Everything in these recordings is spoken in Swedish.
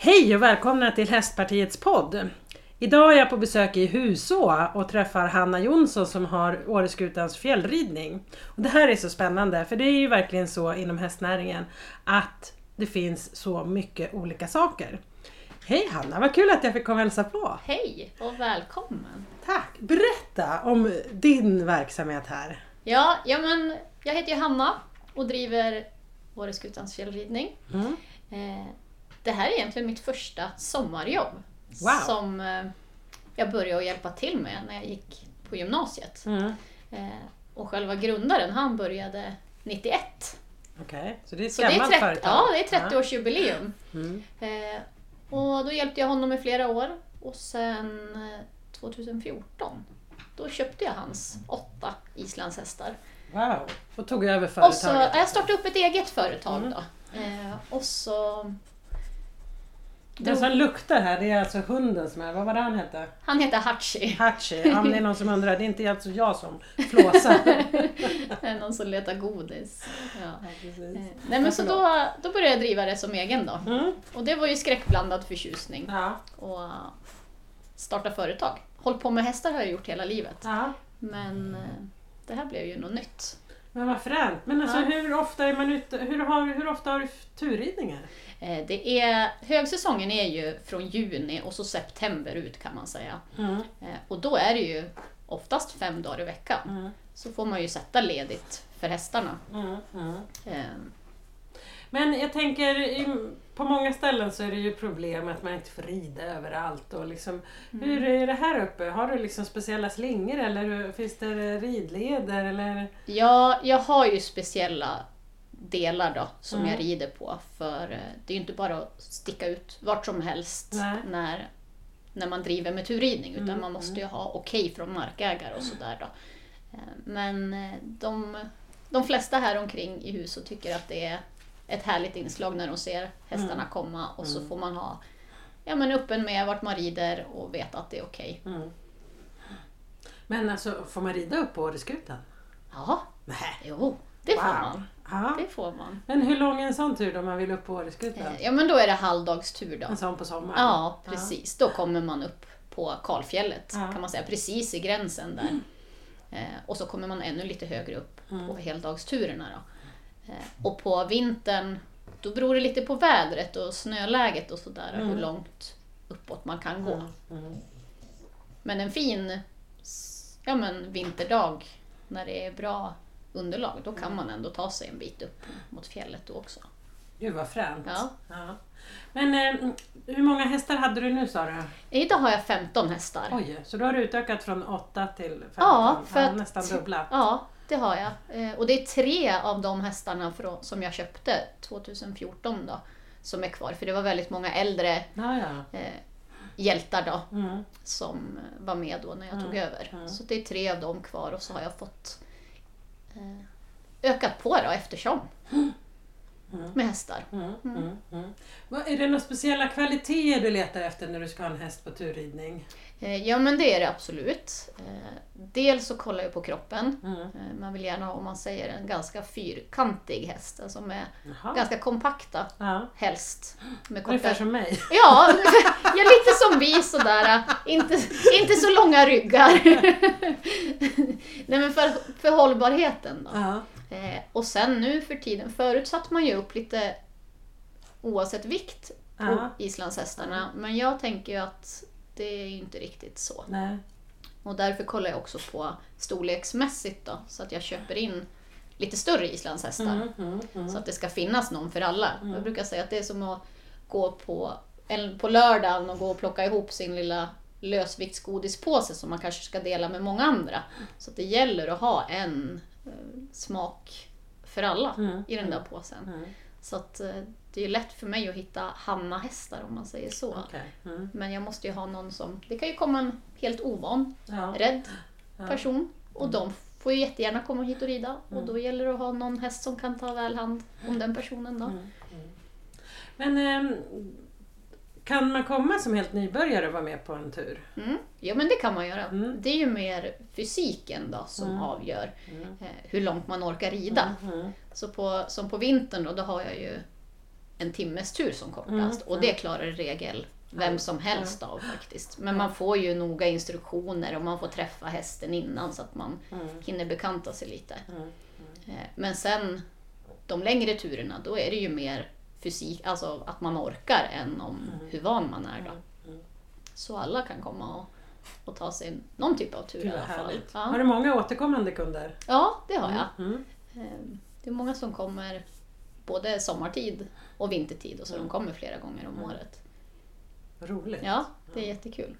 Hej och välkomna till Hästpartiets podd. Idag är jag på besök i Huså och träffar Hanna Jonsson som har Åreskutans fjällridning. Och det här är så spännande för det är ju verkligen så inom hästnäringen att det finns så mycket olika saker. Hej Hanna, vad kul att jag fick komma och hälsa på! Hej och välkommen! Tack! Berätta om din verksamhet här. Ja, ja men jag heter ju Hanna och driver Åreskutans fjällridning. Mm. Eh, det här är egentligen mitt första sommarjobb Wow. som eh, jag började hjälpa till med när jag gick på gymnasiet. Mm. Eh, och själva grundaren, han började 91. Okej, så det är ett Så gammalt 30, företag? ja, det är 30-årsjubileum. Mm. Eh, och då hjälpte jag honom i flera år och sen eh, 2014 då köpte jag hans åtta islandshästar. Wow, och tog över Och så, företaget? jag startade upp ett eget företag Mm. då. Och så... Den som luktar här, det är alltså hunden som är, vad var det han hette? Han heter Hachi. Hachi, om det är någon som undrar, det är inte alltså jag som flåsar. Det är någon som letar godis. Ja. precis. Eh, Nej men så då, då började jag driva det som egen då. Mm. Och det var ju skräckblandad förtjusning. Ja. Och starta företag. Hållit på med hästar har jag gjort hela livet. ja. Men eh, det här blev ju något nytt. Men vad fränt. Men alltså Ja. hur ofta är man ute, hur, har, hur ofta har du turridningar? Eh, Det är, högsäsongen är ju från juni och så september ut kan man säga. Mm. Och då är det ju oftast fem dagar i veckan. Mm. Så får man ju sätta ledigt för hästarna. Mm. Mm. Men jag tänker, på många ställen så är det ju problem att man inte får rida överallt. Och liksom, Hur är det här uppe? Har du liksom speciella slingor eller finns det ridleder? Eller? Ja, jag har ju speciella delar då som Mm. jag rider på. För eh, det är ju inte bara att sticka ut vart som helst Nej. när, när man driver med turridning. Utan Mm, man måste ju ha okej från markägare och sådär då. Eh, Men eh, de, de flesta här omkring i huset tycker att det är ett härligt inslag när de ser hästarna Mm. komma och så Mm. får man ha ja, men öppen med vart man rider och veta att det är okej. Mm. Men alltså, får man rida upp på Åreskutan? Ja, Nej. jo, det får Wow. man. Ja. Det får man. Men hur lång är en sån tur då man vill upp på Åreskutan? Eh, Ja men då är det halvdagstur då. En sån på sommaren? Ja, precis. Då kommer man upp på kalfjället Ja. kan man säga, precis i gränsen där. Eh, och så kommer man ännu lite högre upp Mm. på heldagsturerna. Då. Eh, och på vintern, då beror det lite på vädret och snöläget och sådär, Mm. hur långt uppåt man kan gå. Mm. Mm. Men en fin ja, men vinterdag när det är bra underlag, då Mm. kan man ändå ta sig en bit upp mot fjället då också. Gud vad fränt. Ja. Ja. Men eh, hur många hästar hade du nu sa du? Idag har jag 15 hästar. Oj, så då har du utökat från 8 till 15? Ja, för att- nästan dubbla. Ja, det har jag. Eh, Och det är tre av de hästarna som jag köpte 2014 då, som är kvar. För det var väldigt många äldre Ja, ja. eh, hjältar då, Mm. som eh, var med då när jag tog Mm, över. mm. Så det är tre av dem kvar och så har jag fått ökat på då eftersom. Mm. Med hästar. Mm. Mm. Mm. Vad, är det några speciella kvaliteter du letar efter när du ska ha en häst på turridning? Eh, Ja men det är det absolut. Eh, Dels så kollar jag på kroppen. Mm. Eh, Man vill gärna ha, om man säger, en ganska fyrkantig häst. Alltså med Jaha. ganska kompakta Ja. helst. Med Ungefär korta... som mig. Ja, ja, lite som vi sådär. Inte, inte så långa ryggar. Nej men för, för hållbarheten då. Ja. Eh, och sen nu för tiden, förut satte man ju upp lite oavsett vikt på Ja. islandshästarna. Men jag tänker ju att det är ju inte riktigt så. Nej. Och därför kollar jag också på storleksmässigt då. Så att jag köper in lite större islandshästar. Mm. Mm. Mm. Så att det ska finnas någon för alla. Jag brukar säga att det är som att gå på, på lördagen och gå och plocka ihop sin lilla lösviktsgodispåse som man kanske ska dela med många andra. Så att det gäller att ha en smak för alla Mm. i den där påsen. Mm. Så att eh, det är lätt för mig att hitta Hanna-hästar om man säger så. Okej. Mm. Men jag måste ju ha någon som... Det kan ju komma en helt ovan, Ja. rädd person och de får ju jättegärna komma hit och rida. Mm. Och då gäller det att ha någon häst som kan ta väl hand om den personen då. Mm. Mm. Men ehm, kan man komma som helt nybörjare och vara med på en tur? Mm. Ja men det kan man göra. Mm. Det är ju mer fysiken då som Mm. avgör Mm. eh, hur långt man orkar rida. Mm. Så på, som på vintern då, då har jag ju en timmes tur som kortast. Mm, Och det klarar i regel vem som helst av faktiskt. Men man får ju noga instruktioner och man får träffa hästen innan så att man hinner bekanta sig lite. Eh, Men sen de längre turerna, då är det ju mer fysik, alltså att man orkar än om hur van man är då. Så alla kan komma och, och ta sig någon typ av tur Gud i alla fall. Ja. Har du många återkommande kunder? ja, det har jag. Mm. Eh, Det är många som kommer både sommartid och vintertid och så Mm. de kommer flera gånger om året. Roligt. Ja, det är jättekul.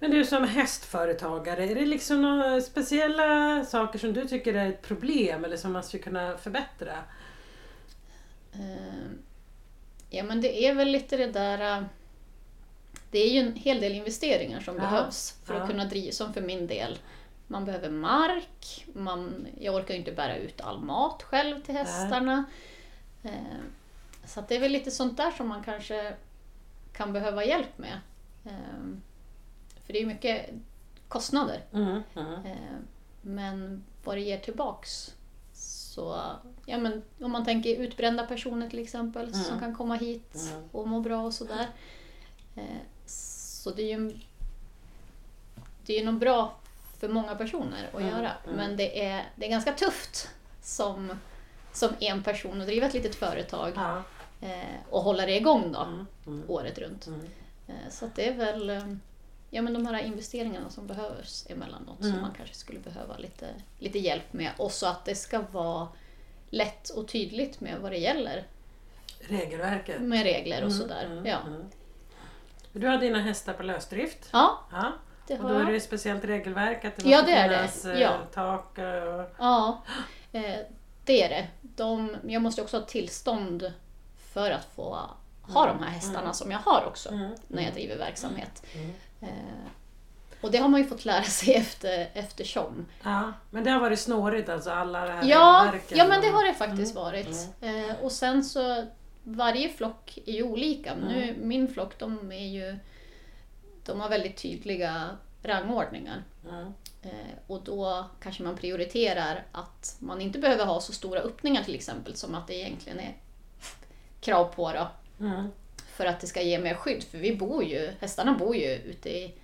Men du som hästföretagare, är det liksom några speciella saker som du tycker är ett problem eller som man skulle kunna förbättra? Eh, Ja men det är väl lite det där... eh, Det är ju en hel del investeringar som Ja, behövs för ja. att kunna driva, som för min del. Man behöver mark, man, jag orkar ju inte bära ut all mat själv till hästarna. Eh, Så att det är väl lite sånt där som man kanske kan behöva hjälp med. Eh, För det är mycket kostnader. Mm. Mm. Men vad det ger tillbaks så, ja men om man tänker utbrända personer till exempel som Mm. kan komma hit Mm. och må bra och sådär. Eh, Så det är ju det är något bra för många personer att Mm, göra. mm. Men det är, det är ganska tufft som, som en person att driva ett litet företag eh, och hålla det igång då, Mm. Året runt. Eh, Så det är väl ja, men de här investeringarna som behövs emellanåt Mm. som man kanske skulle behöva lite, lite hjälp med. Och så att det ska vara lätt och tydligt med vad det gäller Regelverket. med regler och Mm, sådär. mm, Ja. mm. Du har dina hästar på lösdrift. ja, Ja. det Och har då är det ett speciellt regelverk att det Ja, måste det är det. finnas eh, Ja. tak och... Ja, eh, det är det. De, jag måste också ha tillstånd för att få ha de här hästarna som jag har också Mm. när jag driver verksamhet. Mm. Eh, och det har man ju fått lära sig efter, eftersom. Ja, men det har varit snårigt alltså alla det här Ja, ja men det har det faktiskt Mm, varit. Eh, och sen så, varje flock är ju olika. Nu, Mm. min flock, de är ju, de har väldigt tydliga rangordningar. Mm. Eh, och då kanske man prioriterar att man inte behöver ha så stora öppningar till exempel som att det egentligen är krav på då. Mm. För att det ska ge mer skydd. För vi bor ju, hästarna bor ju ute i,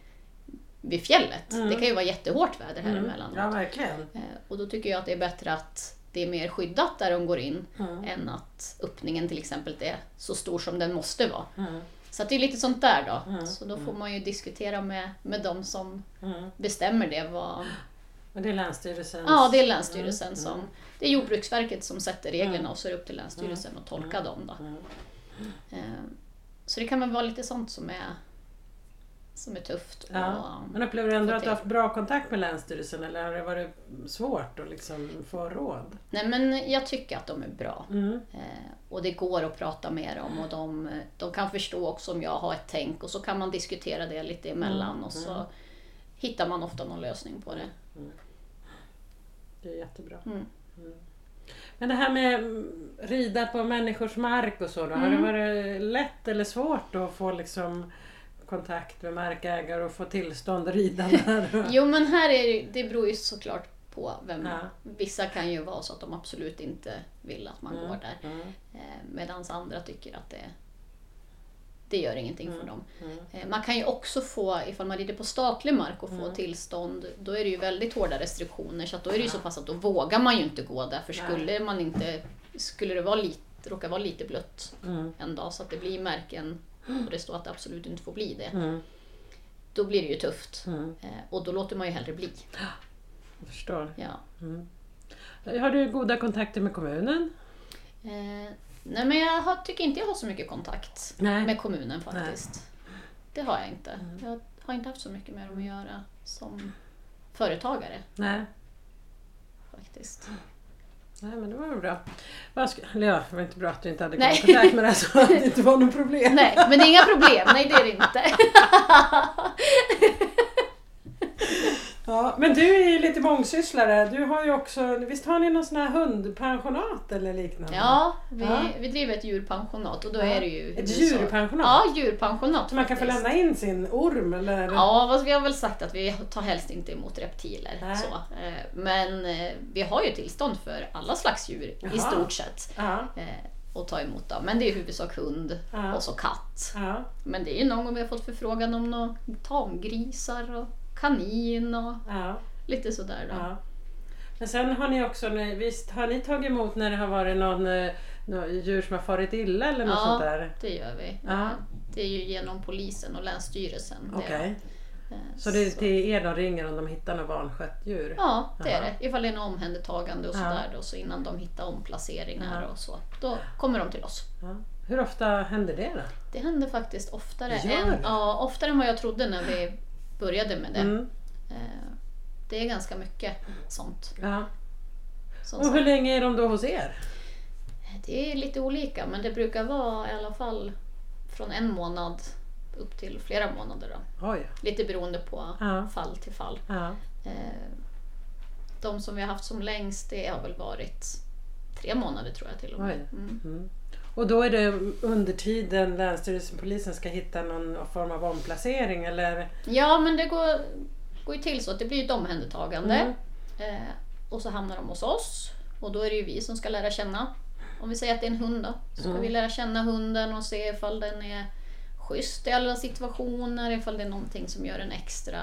vid fjället. Mm. Det kan ju vara jättehårt väder här Mm. emellanåt. Ja, verkligen. Eh, Och då tycker jag att det är bättre att det är mer skyddat där de går in Mm. än att öppningen till exempel är så stor som den måste vara. Mm. Så det är lite sånt där då. Mm. Så då får man ju diskutera med, med de som Mm. bestämmer det. Vad... Men det är Länsstyrelsens... Ja, det är Länsstyrelsen Mm. som... Det är Jordbruksverket som sätter reglerna och så är det upp till Länsstyrelsen att tolka dem. Då. Mm. Så det kan väl vara lite sånt som är, som är tufft. Ja. Men upplever du ändå att du har haft bra kontakt med Länsstyrelsen eller har det varit svårt att liksom få råd? nej men jag tycker att de är bra. Mm. Eh, och det går att prata med dem och de, de kan förstå också om jag har ett tänk och så kan man diskutera det lite emellan och så hittar man ofta någon lösning på det. Det är jättebra. Mm. Men det här med mm, rida på människors mark och så då, har det Mm. varit lätt eller svårt att få liksom kontakt med markägare och få tillstånd att rida där? Jo men här är det, det beror ju såklart på vem. Ja. Vissa kan ju vara så att de absolut inte vill att man Mm. går där. Mm. Eh, Medan andra tycker att det, det gör ingenting för dem. Mm. Eh, Man kan ju också få, ifall man rider på statlig mark och få tillstånd, då är det ju väldigt hårda restriktioner. Så att då är det ju så pass att då vågar man ju inte gå där. För skulle man inte, skulle det vara lite, råka vara lite blött Mm. en dag så att det blir märken och det står att det absolut inte får bli det. Mm. Då blir det ju tufft. Mm. Eh, Och då låter man ju hellre bli. Jag förstår. Ja. Har du goda kontakter med kommunen? Nej men jag har, tycker inte jag har så mycket kontakt Nej. med kommunen faktiskt. Det har jag inte. Jag har inte haft så mycket med dem att göra som företagare Nej. faktiskt. Nej men det var väl bra. Vad ska, eller ja, det var inte bra att du inte hade Nej. kontakt med det så att det inte var något problem. Nej, men det är inga problem. Nej, det är det inte. Ja, men du är ju lite mångsysslare. Du har ju också, visst har ni någon sån här hundpensionat eller liknande? Ja, vi, Ja. vi driver ett djurpensionat och då Ja. är det ju... Ett djurpensionat? Ja, djurpensionat Så man kan få lämna in sin orm eller? Ja, fast vi har väl sagt att vi tar helst inte emot reptiler. Nej. Så. Eh, Men eh, vi har ju tillstånd för alla slags djur Jaha. i stort sett. Ja. Eh, och ta emot dem. Men det är i huvudsak hund Ja. och så katt. Ja, Men det är ju någon gång vi har fått förfrågan om några tamgrisar och kanin och ja, lite sådär då. ja. Men sen har ni också, visst har ni tagit emot när det har varit någon, eh, någon djur som har farit illa eller något Ja. sånt där? Det gör vi. Ja. Det är ju genom polisen och Länsstyrelsen. då. Eh, Så det är till er de ringer om de hittar något vanskött djur? Ja, det är Jaha. det. Ifall det är något omhändertagande och Ja. sådär då, så innan de hittar omplaceringar Ja. och så. Då kommer de till oss. Ja. Hur ofta händer det då? Det händer faktiskt oftare, Gör än, ja, oftare än vad jag trodde när vi började med det. Mm. Eh, Det är ganska mycket sånt. Ja. Och hur länge är de då hos er? Det är lite olika men det brukar vara i alla fall från en månad upp till flera månader. Då. Oj. Lite beroende på Ja. fall till fall. Ja. Eh, De som vi har haft som längst det har väl varit tre månader tror jag till och med. Mm. Mm. Och då är det under tiden Länsstyrelsen polisen ska hitta någon form av omplacering eller? Ja men det går, går ju till så att det blir ett omhändertagande. Mm. Eh, och så hamnar de hos oss. Och då är det ju vi som ska lära känna. Om vi säger att det är en hund då. Så ska Mm. vi lära känna hunden och se ifall den är schysst i alla situationer. Ifall det är någonting som gör den extra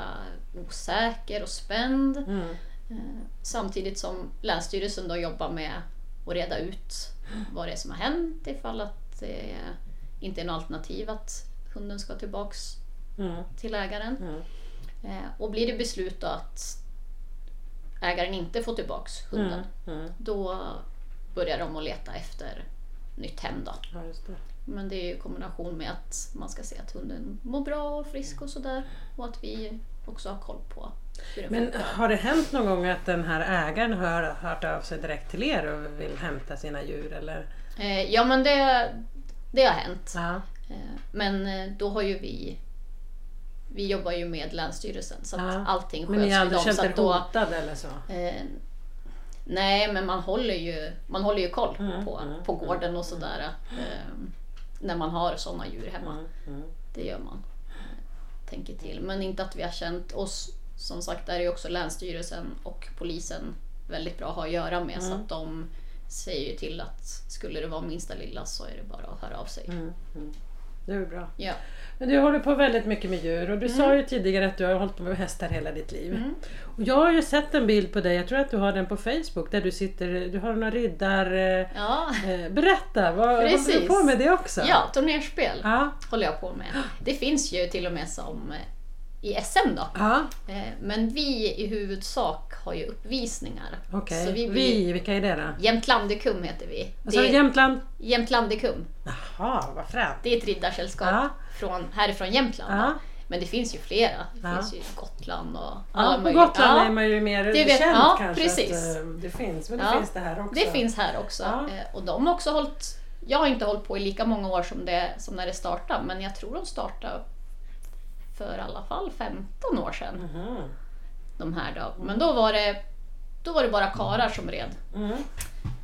osäker och spänd. Mm. Eh, samtidigt som Länsstyrelsen då jobbar med att reda ut vad det är som har hänt. Ifall att det inte är något alternativ att hunden ska tillbaks Mm. till ägaren. Mm. Och blir det beslut då att ägaren inte får tillbaks hunden, Mm. Då börjar de att leta efter nytt hem. Då. Ja, det. Men det är i kombination med att man ska se att hunden mår bra och frisk och sådär. Och att vi också har koll på Men har det hänt någon gång att den här ägaren har hört av sig direkt till er och vill hämta sina djur? Eller? Eh, ja men det, det har hänt. Ja. Eh, men eh, då har ju vi vi jobbar ju med Länsstyrelsen så att Ja. allting Men ni sköts har med aldrig dem. känt er hotade eller så? Eh, nej, men man håller ju, man håller ju koll Mm, på, mm, på gården och sådär. Eh, när man har sådana djur hemma. Mm. Mm. Det gör man. Tänker till. Men inte att vi har känt oss. Som sagt, där är också Länsstyrelsen och polisen väldigt bra att ha att göra med. Så Mm. att de säger ju till att skulle det vara minsta lilla så är det bara att höra av sig. Mm. Mm. Det är bra. Ja. Men du håller på väldigt mycket med djur och du sa ju tidigare att du har hållit på med hästar hela ditt liv. Mm. Och jag har ju sett en bild på dig, jag tror att du har den på Facebook, där du sitter, du har några riddar... Eh, Ja, eh, berätta, vad håller du Precis. på med det också? ja turnerspel Ja. håller jag på med. Det finns ju till och med som eh, i SM då. Ja, Eh, Men vi i huvudsak har ju uppvisningar. okej. Så Vi, vi vilka är det då? Jämtlandikum heter vi. Alltså Det är Jämtland? Jämtlandikum. Jaha, vad fränt. Det är ett riddarsällskap Ja. från, härifrån Jämtland. Ja. Men det finns ju flera. Det Ja. finns ju Gotland och Ja, på möjliga. Gotland Ja, är man ju mer Det vet- känt ja, kanske precis. eh, det finns, men det Ja. finns det här också. Det finns här också. Eh, Och de har också hållit... Jag har inte hållit på i lika många år som, det, som när det startade, men jag tror de startade för i alla fall 15 år sedan. Mhm. De här då. Men då var det, då var det bara karar som red. Mm.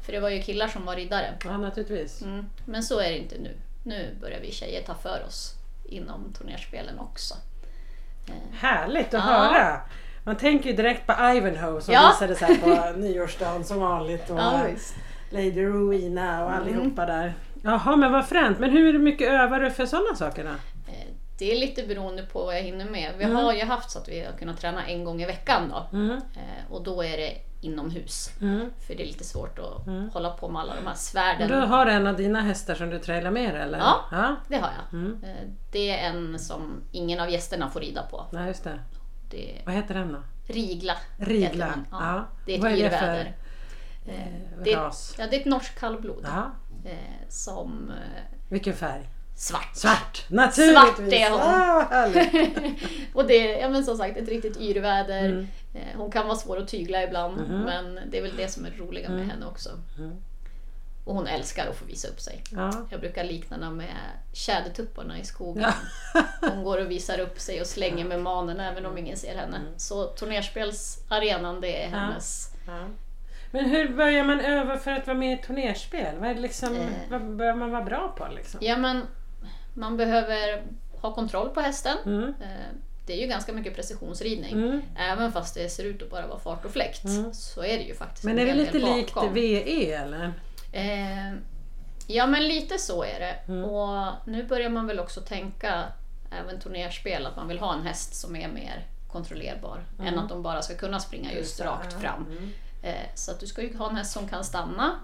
För det var ju killar som var riddare. Ja, naturligtvis. Mm. Men så är det inte nu. Nu börjar vi tjejer ta för oss inom turnerspelen också. Eh, Härligt att Ja. höra! Man tänker ju direkt på Ivanhoe som Ja. visades här på nyårsdagen som vanligt. Och Ja. Lady Rowena och Mm. allihopa där. Jaha, men vad fränt. Men hur mycket övar du för sådana saker då? Det är lite beroende på vad jag hinner med. Vi Mm. har ju haft så att vi har kunnat träna en gång i veckan då. Mm. Eh, Och då är det inomhus. Mm. För det är lite svårt att Mm. hålla på med alla de här svärden. du har en av dina hästar som du trailar med eller? Ja. ja. Det har jag. Mm. Eh, Det är en som ingen av gästerna får rida på. Nej, just det. Det Vad heter den då? Rigla. Rigla. Ja. Ja. Det är ett Vad är det för Eh, eh, det, är, ja, det är ett norskt kallblod. Ja. Eh, som Vilken färg? Svart. Svart! Naturligtvis! är hon. Ah, och det är ja, men som sagt ett riktigt yrväder. Mm. Eh, Hon kan vara svår att tygla ibland Mhm. men det är väl det som är roliga med Mm. henne också. Mm. Och hon älskar att få visa upp sig. Ja. Jag brukar likna henne med tjädertupparna i skogen. Ja. Hon går och visar upp sig och slänger med manen även om ingen ser henne. Så turnerspelsarenan det är hennes... Men hur börjar man öva för att vara med i turnerspel? Vad, liksom, Eh. vad bör man vara bra på? Liksom? Ja men man behöver ha kontroll på hästen. Mm. Eh, Det är ju ganska mycket precisionsridning. Mm. Även fast det ser ut att bara vara fart och fläkt Mm. så är det ju faktiskt Men en är det lite likt. VE eller? Eh, Ja men lite så är det. Mm. Och nu börjar man väl också tänka, även turnerspel, att man vill ha en häst som är mer kontrollerbar. Än att de bara ska kunna springa just rakt fram. Mm. Eh, så att du ska ju ha en häst som kan stanna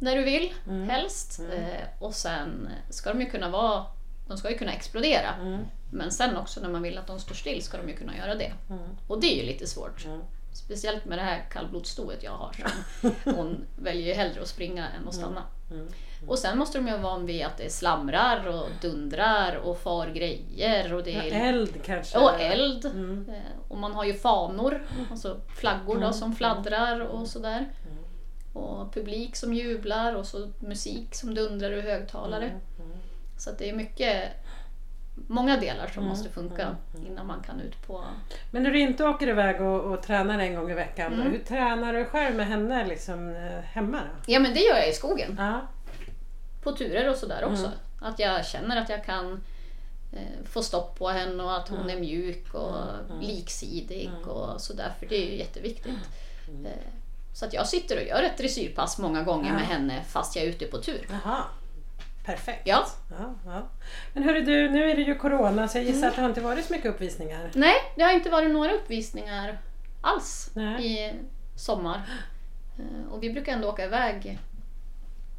när du vill, Mm. helst. Eh, och sen ska de ju kunna vara, de ska ju kunna explodera. Mm. Men sen också när man vill att de står still ska de ju kunna göra det. Mm. Och det är ju lite svårt. Mm. Speciellt med det här kallblodsstoet jag har. Hon väljer ju hellre att springa än att stanna. Mm. Och sen måste de ju vara van vid att det slamrar och dundrar och far grejer. Och, det Ja, är, eld kanske? och eld. Mm. Eh, Och man har ju fanor, alltså flaggor då, som fladdrar och sådär. Och publik som jublar och så musik som dundrar ur högtalare. Mm. Så det är mycket, många delar som måste funka innan man kan ut på... Men när du inte åker iväg och, och tränar en gång i veckan, Mm. hur tränar du själv med henne liksom, eh, hemma? Då? Ja men det gör jag i skogen. Ja. På turer och sådär också. Att jag känner att jag kan eh, få stopp på henne och att hon är mjuk och liksidig och sådär. För det är ju jätteviktigt. Eh, så att jag sitter och gör ett dressyrpass många gånger med henne fast jag är ute på tur. Jaha. Perfekt. Ja. Ja, ja. Men hörru du, nu är det ju Corona så jag gissar Mm. att det har inte varit så mycket uppvisningar. Nej, det har inte varit några uppvisningar alls Nej. i sommar. Eh, Och vi brukar ändå åka iväg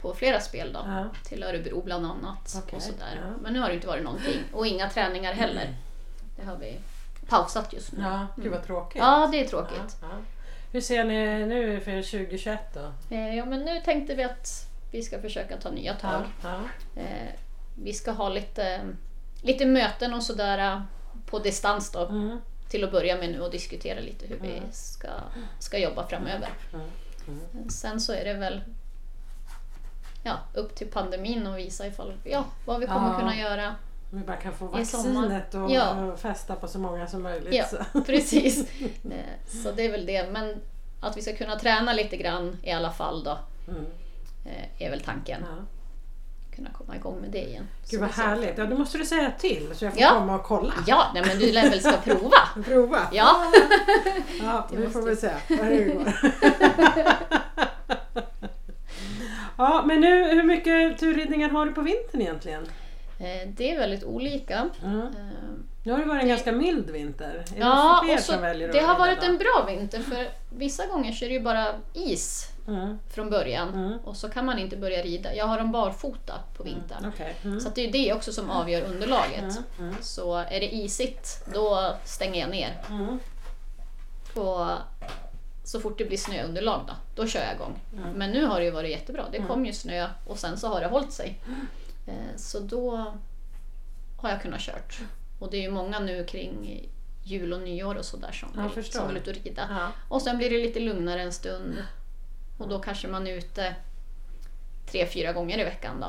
på flera spel då. Ja. Till Örebro bland annat. Okej, Och sådär. ja. Men nu har det inte varit någonting. Och inga träningar heller. Det har vi pausat just nu. Ja, gud vad tråkigt. Ja, det är tråkigt. Ja, ja. Hur ser ni nu för 2021 då? Eh, Ja, men nu tänkte vi att vi ska försöka ta nya tag. Ja, Eh, Vi ska ha lite, lite möten och sådär eh, på distans då. Mm. Till att börja med nu och diskutera lite hur vi ska, ska jobba framöver. Mm. Sen så är det väl ja, upp till pandemin och visa ifall, ja, vad vi kommer Ja. kunna göra. Om vi bara kan få vaccinet och, Ja. festa på så många som möjligt. Ja, så. precis. Eh, Så det är väl det. Men att vi ska kunna träna lite grann i alla fall då, Mm. Eh, är väl tanken. Ja. Kunna komma igång med det igen. Gud vad härligt. Ja, då måste du säga till så jag får Ja. komma och kolla. Ja, nej, men du lär väl ska prova? Prova. Ja. Ja, Det vi får väl se hur det går. ja, men nu, hur mycket turridningar har du på vintern egentligen? Eh, Det är väldigt olika. Mm. Nu har det varit en ganska mild vinter. Är det Ja, fler och så, som väljer att det har varit en bra vinter för vissa gånger så är det ju bara is Mm. från början Mm. och så kan man inte börja rida. Jag har dem barfota på vintern. Okej. Mm. Så att det är det också som avgör underlaget. Mm. Mm. Så är det isigt, då stänger jag ner. Mm. Och så fort det blir snöunderlag då, då kör jag igång. Mm. Men nu har det ju varit jättebra. Det kom ju snö och sen så har det hållit sig. Eh, Så då har jag kunnat kört. Och det är ju många nu kring jul och nyår och sådär som, Jag vill- som vill ut och rida. Ja. Och sen blir det lite lugnare en stund. Och då kanske man är ute tre, fyra gånger i veckan då.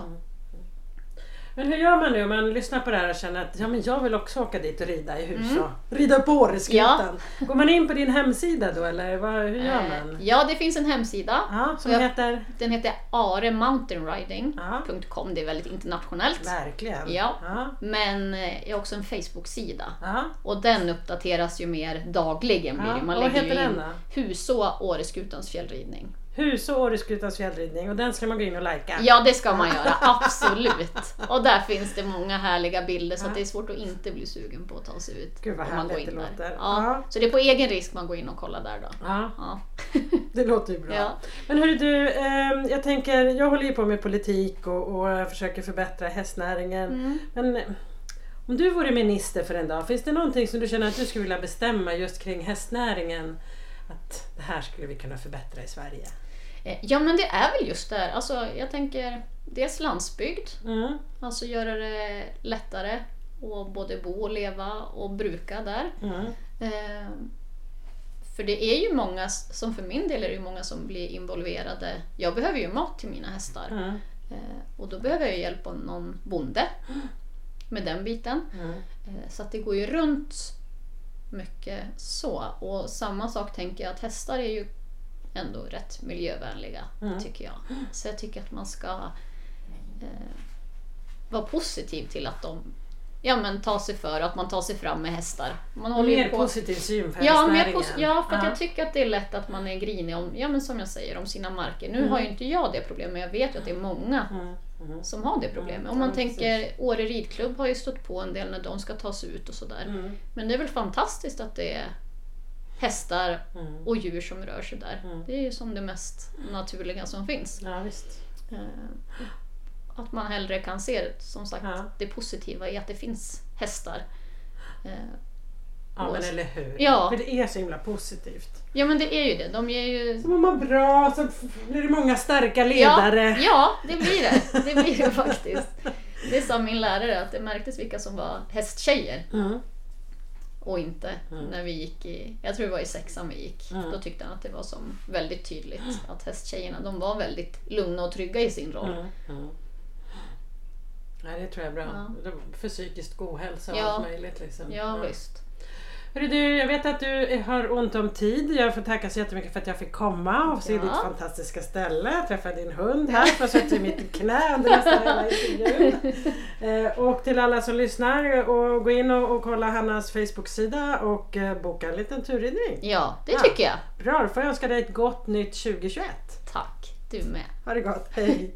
Men hur gör man nu om man lyssnar på det här och känner att ja, men jag vill också åka dit och rida i hus Mm. rida på Åreskutan? Går man in på din hemsida då eller vad, hur gör Eh, man? Ja, det finns en hemsida. Ja, som jag- heter? Den heter aremountainriding.com. Det är väldigt internationellt. Verkligen. Ja. Ja. Men eh, jag har också en Facebook-sida. ja. Och den uppdateras ju mer dagligen. Blir Ja. Man och vad lägger ju heter in den Huså, Åreskutans fjällridning. Hus och Åreskutans fjällridning och den ska man gå in och likea. Ja, det ska man göra. Absolut. Och där finns det många härliga bilder så det är svårt att inte bli sugen på att ta sig ut. Gud, vad om man går in det där. låter. Ja. Ja. Så det är på egen risk man går in och kollar där då. Ja, Ja. det låter ju bra. Ja. Men hörru du, eh, jag tänker, jag håller ju på med politik och, och försöker förbättra hästnäringen. Mm. Men om du vore minister för en dag, finns det någonting som du känner att du skulle vilja bestämma just kring hästnäringen? Att det här skulle vi kunna förbättra i Sverige. Eh, Ja men det är väl just där. Alltså, jag tänker dels landsbygd. Mm, Alltså göra det lättare att både bo och leva och bruka där. mm, Eh, För det är ju många, som för min del är det ju många som blir involverade. Jag behöver ju mat till mina hästar. mm, Eh, Och då behöver jag hjälp av någon bonde med den biten. mm. Eh, Så att det går ju runt mycket så. Och samma sak tänker jag att hästar är ju ändå rätt miljövänliga, Mm. tycker jag. Så jag tycker att man ska eh, vara positiv till att de ja, men tar sig för att man tar sig fram med hästar. Man håller Mer på positiv syn på Ja, mer pos- ja, för Ja. jag tycker att det är lätt att man är grinig om, ja men som jag säger, om sina marker. Nu Mm. har ju inte jag det problemet, men jag vet ju att det är många Mm. Mm. som har det problemet. Mm, Om man tänker Åre ridklubb har ju stått på en del när de ska tas ut och sådär. Mm. Men det är väl fantastiskt att det är hästar Mm. och djur som rör sig där. Mm. Det är ju som det mest naturliga som finns. Ja. Eh, Att man hellre kan se som sagt Ja. det positiva i att det finns hästar. Eh, Ja, men eller hur? Ja. För det är så himla positivt. Ja men det är ju det. De ger ju... Så mår man bra, så blir det många starka Ja, ledare. ja, det blir det. Det blir det faktiskt. Det sa min lärare att det märktes vilka som var hästtjejer Mm. Och inte när vi gick i, jag tror det var i sexan vi gick. Mm. Då tyckte han att det var som väldigt tydligt att hästtjejerna de var väldigt lugna och trygga i sin roll. Mm. Mm. Nej, det tror jag är bra. Ja. För psykisk ohälsa och Ja. allt möjligt. Liksom. Ja, visst. Hörru du, jag vet att du har ont om tid. Jag får tacka så jättemycket för att jag fick komma och se Ja. ditt fantastiska ställe. Träffa din hund här, jag suttit i mitt knä under nästan hela intervjun. Eh, och till alla som lyssnar, och gå in och, och kolla Hannas Facebook-sida och eh, boka en liten turridning. Ja, det Ja. tycker jag. Bra, då får jag önska dig ett gott nytt 2021. Tack, du med. Ha det gott, hej!